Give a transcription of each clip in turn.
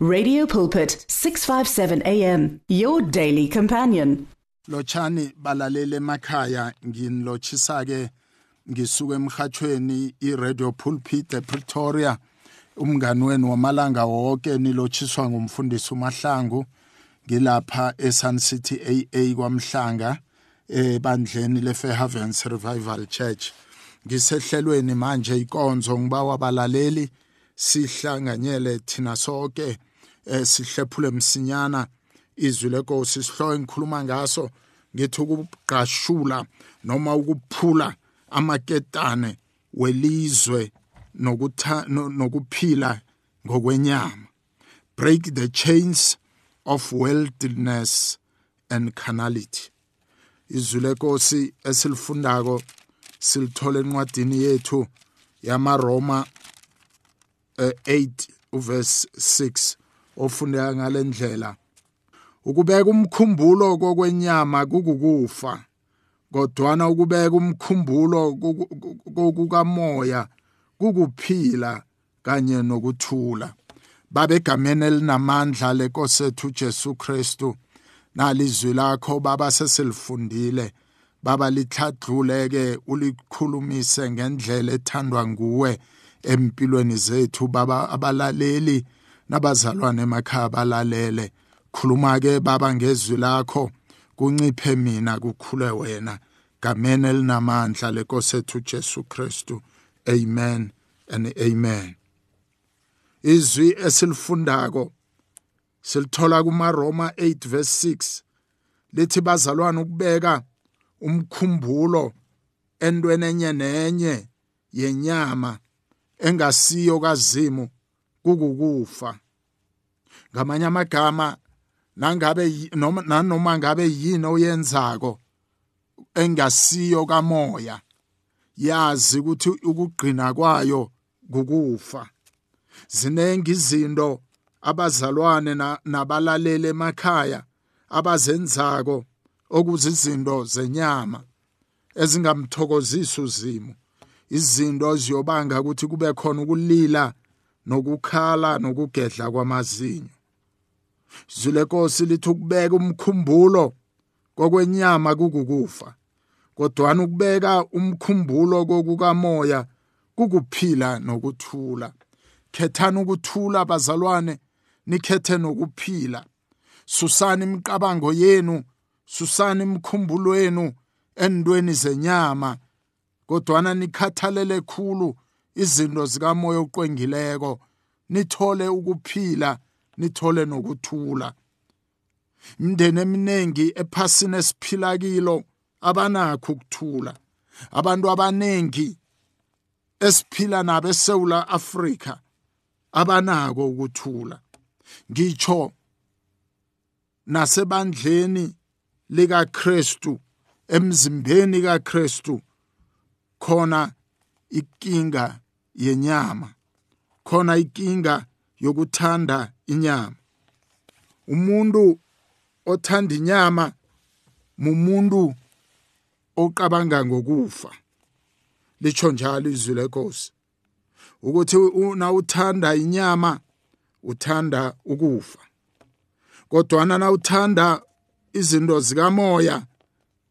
Radio Pulpit 657 AM your daily companion. Lochani balalele emakhaya nginlochisa ke ngisuka emhathweni iRadio Pulpit ePretoria umngani wenu wamalanga wonke nilochiswa ngumfundisi uMahlangu ngilapha eSun City AA kwaMhlanga ebandleni leFair Havens Revival Church ngisehlelweni manje ikonzo ngibawa abalaleli sihlanganyele thina sonke sihlephule msinyana izwi lenkosi sihloyo ngikhuluma ngaso ngithi ukugqashula noma ukuphula amaketane welizwe nokuphila ngokwenyama. Break the chains of worldliness and carnality. Izwi lenkosi esilifundako silithola encwadini yethu yamaroma 8 uverse 6 ofundeka ngalendlela ukubeka umkhumbulo kokwenyama kukukufa kodwana ukubeka umkhumbulo kokukamoya kukuphila kanye nokuthula. Babegameni elinamandla lenkosi ethu Jesu Kristu nalizwi lakho baba sesilifundile. Baba lithadluleke ulikhulumise ngendlela ethandwa nguwe empilweni zethu baba abalaleli. Nabazalwane emakhaya balalele. Khuluma ke baba ngezwi lakho. Kunciphe mina kukhule wena. Gameni elinamandla lenkosi ethu Jesu Kristu. Amen and amen. Izwi esilifundako silithola kuma Roma 8 verse 6 lithi bazalwane ukubeka umkhumbulo entweni enye nenye yenyama engasiyo kazimu kukukufa. Ngamanye amagama nangabe noma nanoma ngabe yini oyenzako engasiyo kamoya yazi ukuthi ukugqina kwayo kukufa. Zinengi izinto abazalwane nabalaleli emakhaya abazenzako okuzizinto zenyama ezingamthokozisi uzimo izinto eziyobanga ukuthi kube khona ukulila nokukhala nokugedla kwamazinyo. Zile nkosi lithi ukubeka umkhumbulo kokwenyama kukukufa kodwana ukubeka umkhumbulo kokukamoya kukuphila nokuthula. Khethani ukuthula bazalwane nikhethe nokuphila. Susani imiqabango yenu susani imkhumbulo yenu endweni zenyama kodwana nikhathalele khulu izinto zikamoya oqwengileko nithole ukuphila nithole nokuthula. Imndeni eminingi ephasini esiphila kilo abanakho ukuthula. Abantu abaningi esiphila nabo eSouth Africa abanako ukuthula. Ngitsho nasebandleni lika Kristu emzimbeni kaKristu khona ikinga yenyama. Khona ikinga yokuthanda inyama. Umuntu othanda inyama mumuntu oqabanga ngokufa. Licho njalo izwi lenkosi ukuthi una uthanda inyama uthanda ukufa. Kodwa na uthanda izinto zikamoya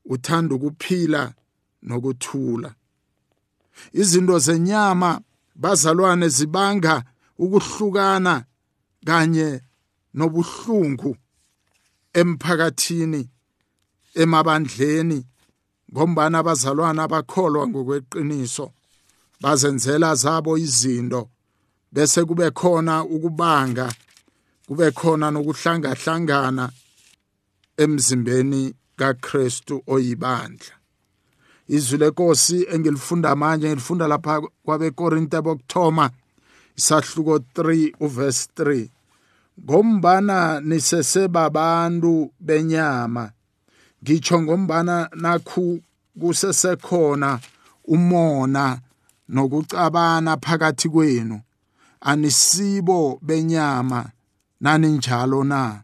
uthanda ukuphila nokuthula. Izinto zenyama bazalwane zibanga ukuhlukana kanye nobuhlungu emphakathini emabandleni ngombana abazalwana abakholwa ngokweqiniso. Bazenzela zabo izinto bese kube khona ukubanga kube khona nokuhlangahlangana emzimbeni kaKristu oyibandla. Izwi lenkosi engilifunda manje ngilifunda lapha kwabekorinte bokuthoma isahluko 3 uverse 3 ngombana nisesebabantu benyama ngitsho ngombana nakhu kusesekhona umona nokucabana phakathi kwenu. Anisibo benyama nani njalo na?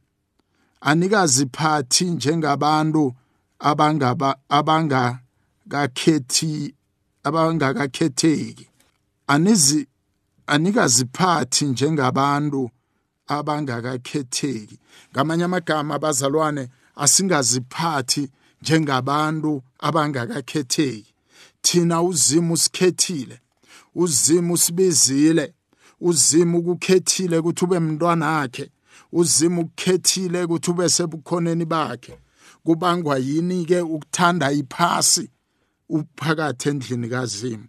Anikaziphathi njengabantu abangaba abanga kakhethi abangakakhetheki. Anizi anikaziphathi njengabantu abangakakhetheki. Ngamanye amagama abazalwane asingaziphathi njengabantu abangakakhetheki. Thina uzimo usikhethile uzimo usibizile uzimo ukukhethile ukuthi ube mntwana wakhe uzimo ukukhethile ukuthi ube sebukhoneni bakhe. Kubangwa yini ke ukuthanda iphasi? Uphakathi endlini kazimu.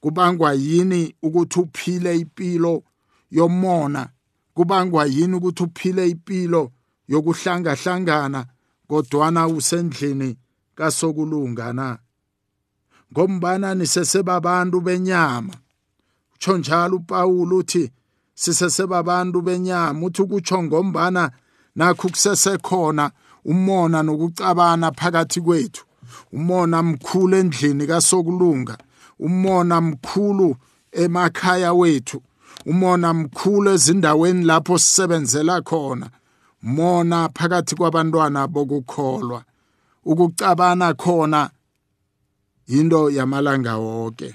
Kubangwa yini ukuthi uphile impilo yomona? Kubangwa yini ukuthi uphile impilo yokuhlangahlangana kodwana usendlini kasokulunga na? Ngombana nisesebabantu benyama? Utsho njalo uPawulu uthi sisesebabantu benyama. Uthi ukutsho ngombana nakho kusesekhona umona nokucabana phakathi kwethu. Umona mkhulu endlini kasokulunga umona mkhulu emakhaya wethu umona mkhulu ezindaweni lapho sisebenzela khona mona phakathi kwabantwana bokukholwa. Ukucabana khona into yamalanga wonke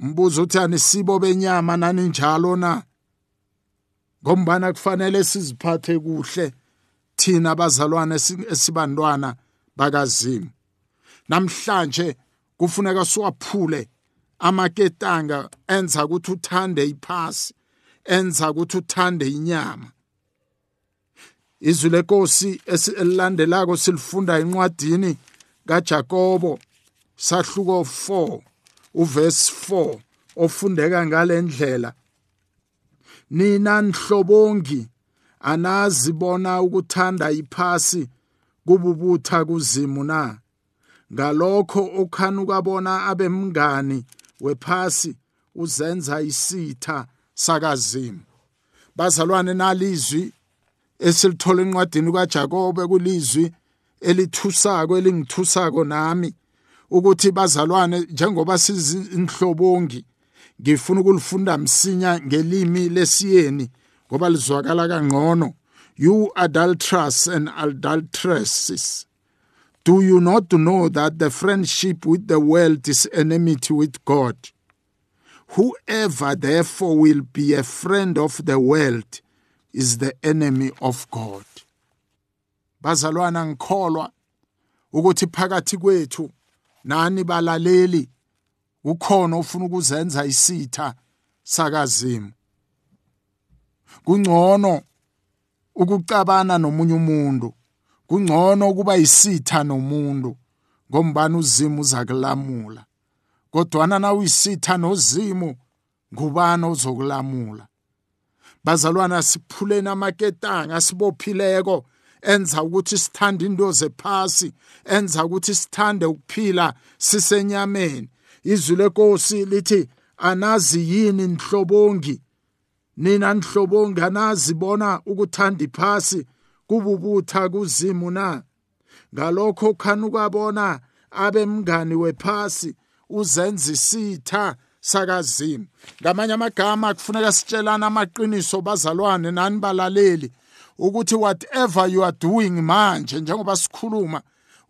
umbuzo uthi anisibo benyama nani njalo na? Ngombana kufanele siziphathe kuhle thina abazalwane esibantwana bakazimu. Namhlanje kufuneka siwaphule amaketanga enza ukuthi uthande iphasi enza ukuthi uthande inyama. Izwi lenkosi elilandelako silifunda encwadini kaJakobo sahluko 4 uverse 4 ofundeka ngalendlela nina nhlobongi anazibona ukuthanda iphasi kububutha kuzimu na? Ngalokho okhanuka bona abemngani wephasi uzenza isitha sakazimu. Bazalwane nalizwi esilithola encwadini kaJakobe kulizwi elithusako elingithusako nami ukuthi bazalwane njengoba sizinhlobongi ngifuna ukulifunda msinya ngelimi lesiyeni ngoba lizwakala kangcono. You adulterers and adulteresses. Do you not know that the friendship with the world is enmity with God? Whoever therefore will be a friend of the world is the enemy of God. Bazalwana ngikholwa ukuthi phakathi kwethu nani balaleli? Ukhona ufuna ukuzenza isitha sakazimu. Kungcono ukucabana nomunye umuntu. Kungcono ukuba isitha nomuntu ngombani uzimu uzakulamula. Kodwana na uyisitha nozimu ngubani ozokulamula? Bazalwana siphuleni amaketanga sibophileko enza ukuthi sithande into zephasi enza ukuthi sithande ukuphila sisenyameni. Izwi lenkosi lithi anazi yini nihlobongi nina nihlobongi anazibona ukuthanda iphasi? Kububutha kuzimu na? Ngalokho khani ukabona abemngani wephasi uzenza isitha sakazimu. Ngamanye amagama kufuneka sitshelana amaqiniso bazalwane nani balaleli ukuthi whatever you are doing manje njengoba sikhuluma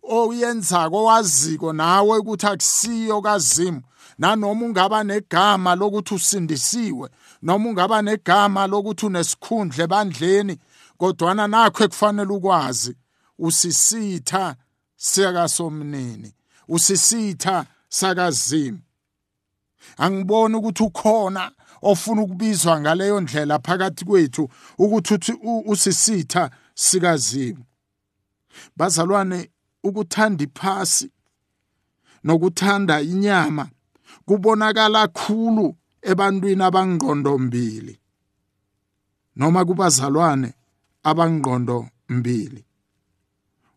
oyenzako owaziko nawe ukuthi akusiyo kazimu nanoma ungaba negama lokuthi usindisiwe noma ungaba negama lokuthi unesikhundla ebandleni kodwana nakho ekufanele ukwazi usisitha sikasomnini usisitha sakazimu. Angiboni ukuthi ukhona ofuna ukubizwa ngaleyo ndlela phakathi kwethu ukuthi usisitha sikazimu. Bazalwane ukuthanda iphasi nokuthanda inyama kubonakala khulu ebantwini abangqondo mbili noma kubazalwane abangqondo mbili.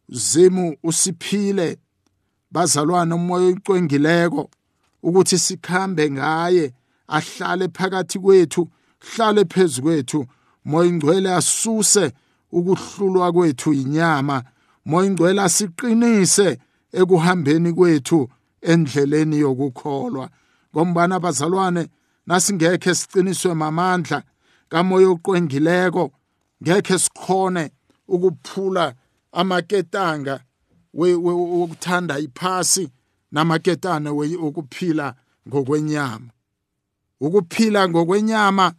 Zimu usiphile bazalwane umoya ocwengileko ukuthi sikhambe ngaye ahlale phakathi kwethu hlale phezu kwethu. Moya ingcwele asuse ukuhlulwa kwethu inyama moya ingcwele asiqinise ekuhambeni kwethu endleleni yokukholwa. Ngombana bazalwane nasingekhe siqiniswe mamandla kamoya oqwengileko ngekhe sikhone ukuphula amaketanga wokuthanda iphasi namaketane wokuphila ngokwenyama. Ukuphila ngokwenyama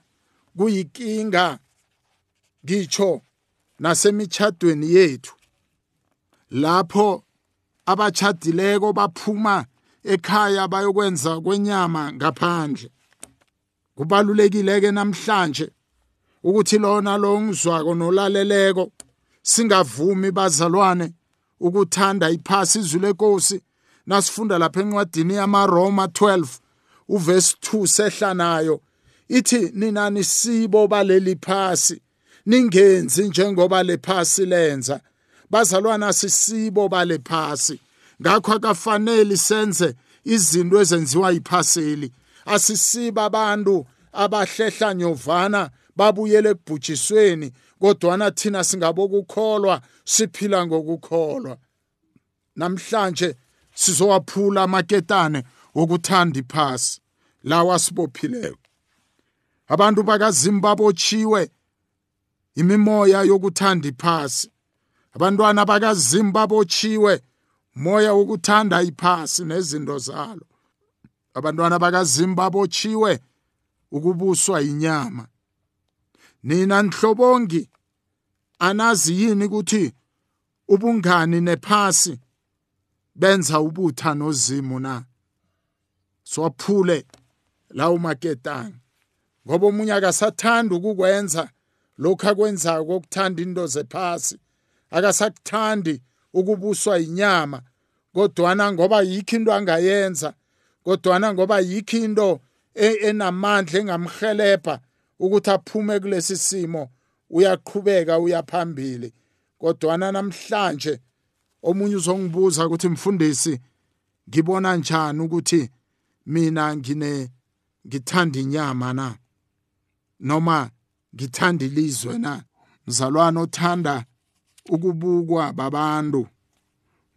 kuyikinga ngitsho nasemithadweni yethu. Lapho abachadileko baphuma ekhaya bayokwenza kwenyama ngaphandle. Kubalulekile ke namhlanje ukuthi lona lo ngizwako nolaleleko singavumi bazalwane ukuthanda iphasi izwi lenkosi nasifunda lapha encwadini yamaRoma 12 uvesi 2 sehla nayo. Ithi nina nisibo baleli phasi ningenzi njengoba lephasi lenza. Bazalwana sisibo balephasi ngakho akafanele senze izinto ezenziwa yiphaseli. Asisiba abantu abahlehla nyovana babuyele ekubhujisweni kodwana thina singabokukholwa siphila ngokukholwa. Namhlanje sizowaphula amaketane wokuthanda iphasi lawa sibophileyo abantu bakazimu babotshiwe imimoya yokuthanda iphasi. Abantwana bakazimu babotshiwe moya wokuthanda iphasi nezinto zalo. Abantwana bakazimu babotshiwe ukubuswa inyama nina nhlobongi anazi yini ukuthi ubungani nephasi benza ubutha nozimu na? Swaphule lawo maketanga ngoba omunye akasathanda ukukwenza lokhu akwenzayo kokuthanda into zephasi. Akasakuthandi ukubuswa inyama kodwana ngoba yikho into angayenza kodwana ngoba yikho into e, enamandla engamhelebha ukuthi aphume kulesi simo uyaqhubeka uyaphambili kodwana namhlanje omunye uzongibuza ukuthi mfundisi ngibona njani ukuthi mina ngine ngithanda inyama na? Noma ngithanda ilizwe na? Mzalwane othanda ukubukwa babantu.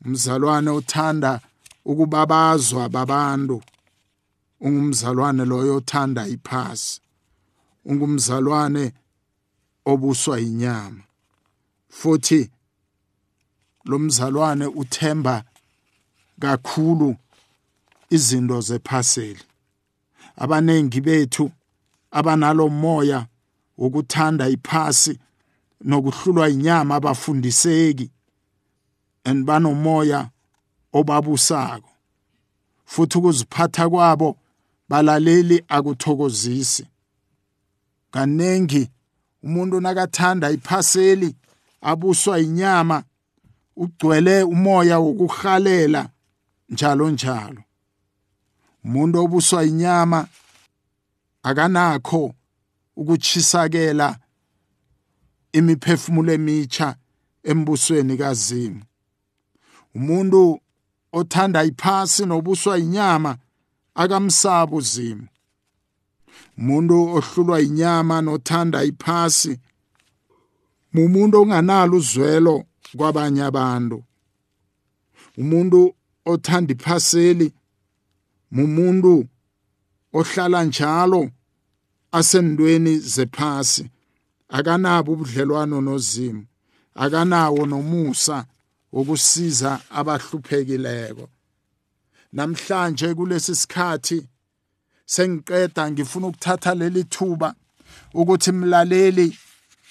Umzalwane othanda ukubabazwa babantu. Ungumzalwane loyo othanda iphasi. Ungumzalwane obuswa inyama futhi lo mzalwane uthemba kakhulu izinto zephaseli. Abanengi bethu abanalo moya wokuthanda iphasi nokuhlulwa inyama abafundiseki and banomoya obabusako futhi ukuziphatha kwabo balaleli akuthokozisi. Kanengi umuntu nakathanda iphaseli abuswa inyama ugcwele umoya wokuhalela njalo njalo. Umuntu obuswa inyama akanakho ukuchisakela imiphefumulo emitsha embusweni kazimu. Umuntu othanda iphasi nobuswa inyama akamsaba uzimo umuntu ohlulwa inyama nothanda iphasi umuntu onganalo uzwelo kwabanye abantu. Umuntu othanda iphaseli umuntu ohlala njalo asendweni zephasi akanabo ubudlelwano nozimu akanawo nomusa wokusiza abahluphekileko. Namhlanje kulesi sikhathi sengiqeda ngifuna ukuthatha leli thuba ukuthi mlaleli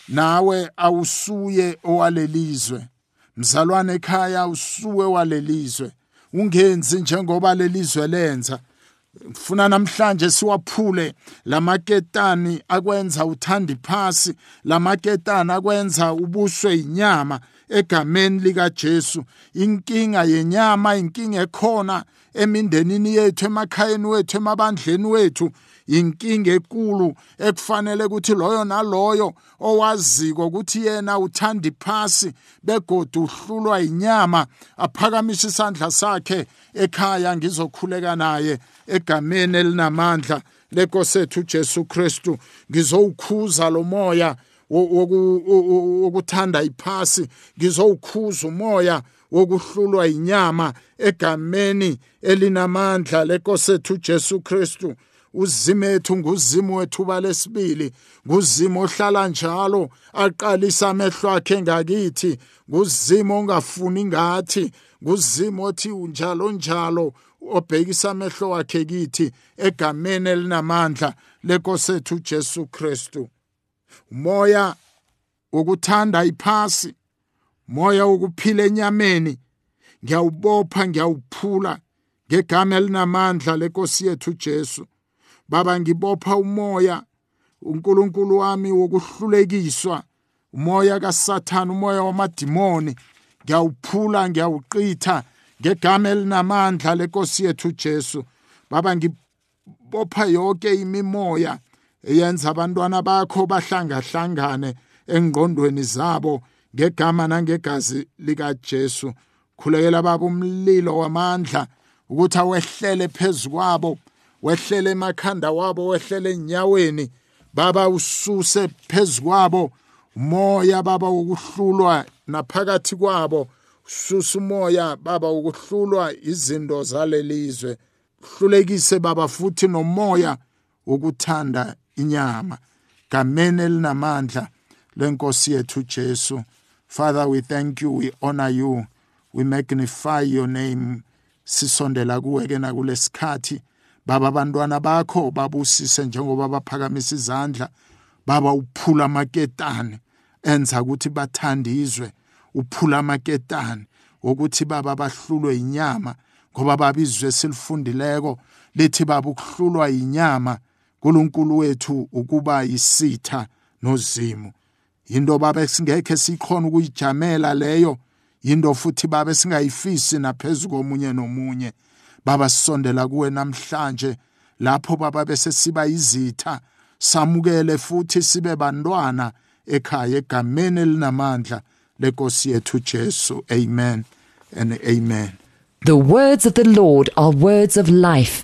nawe awusuye owalelizwe. Mzalwane ekhaya usuwe walelizwe ungenzi njengoba lelizwe lenza. Funa namhlanje siwaphule lamaketani akwenza uthanda iphasi lamaketani akwenza ubuswe inyama egameni likaJesu. Inkinga yenyama inkinga ekhona emindenini yethu emakhayeni wethu emabandleni wethu. Inkinga enkulu ekufanele ukuthi loyo naloyo owaziko ukuthi yena uthanda iphasi begodu uhlulwa inyama aphakamise isandla sakhe ekhaya ngizokhuleka naye egameni elinamandla lenkosethu uJesu Kristu. Ngizowukhuza lo moya wokuthanda iphasi ngizowukhuza umoya wokuhlulwa inyama egameni elinamandla lenkosethu uJesu Kristu. Uzimethu nguzimo wethuba lesibili nguzimo ohlala njalo aqalisa amehlo akhe ngakithi nguzimo ongafuni ngathi nguzimo othi unjalo njalo obhekisa amehlo wakhe kithi egameni elinamandla lenkosethu uJesu Kristu. Umoya wokuthanda iphasi moya wokuphila enyameni. Ngiyawubopha ngiyawuphula ngegama elinamandla lenkosi yethu Jesu. Baba ngibopha umoya uNkulunkulu wami wokuhlulekiswa. Umoya kaSathane umoya wamadimoni. Ngiyawuphula ngiyawuqitha ngegama elinamandla lenkosi yethu Jesu. Baba ngibopha yonke imimoya eyenza abantwana bakho bahlangahlangane engqondweni zabo ngegama nangegazi lika Jesu khulekela baba umlilo wamandla ukuthi awehlele phezukwabo wehlele emakhanda wabo wehlele enyaweni. Baba ususe phezukwabo umoya baba wokuhlulwa naphakathi kwabo. Susa umoya baba ukuhlulwa izinto zalelizwe. Hlulekise baba futhi nomoya wokuthanda inyama. Gameni elinamandla lenkosi yethu Jesu. Father we thank you we honor you. We magnify your name. Sisondela kuwe ke nakulesikhathi. Baba abantwana bakho babusise njengoba baphakamisa izandla. Baba uphula amaketane. Enza ukuthi bathandizwe. Uphula amaketane ukuthi baba bahlulwe inyama ngoba babizwe silifundileko. Lithi baba ukuhlulwa inyama uNkulunkulu wethu ukuba yisitha nozimu. Into baba esingekhe sikhona ukuyijamela leyo into futhi baba singayifisi naphezulu komunye nomunye. Baba sisondela kuwe namhlanje lapho baba bese siba izitha. Samukele futhi sibe bantwana ekhaya egameni elinamandla lenkosi yethu Jesu. Amen and amen. The words of the Lord are words of life.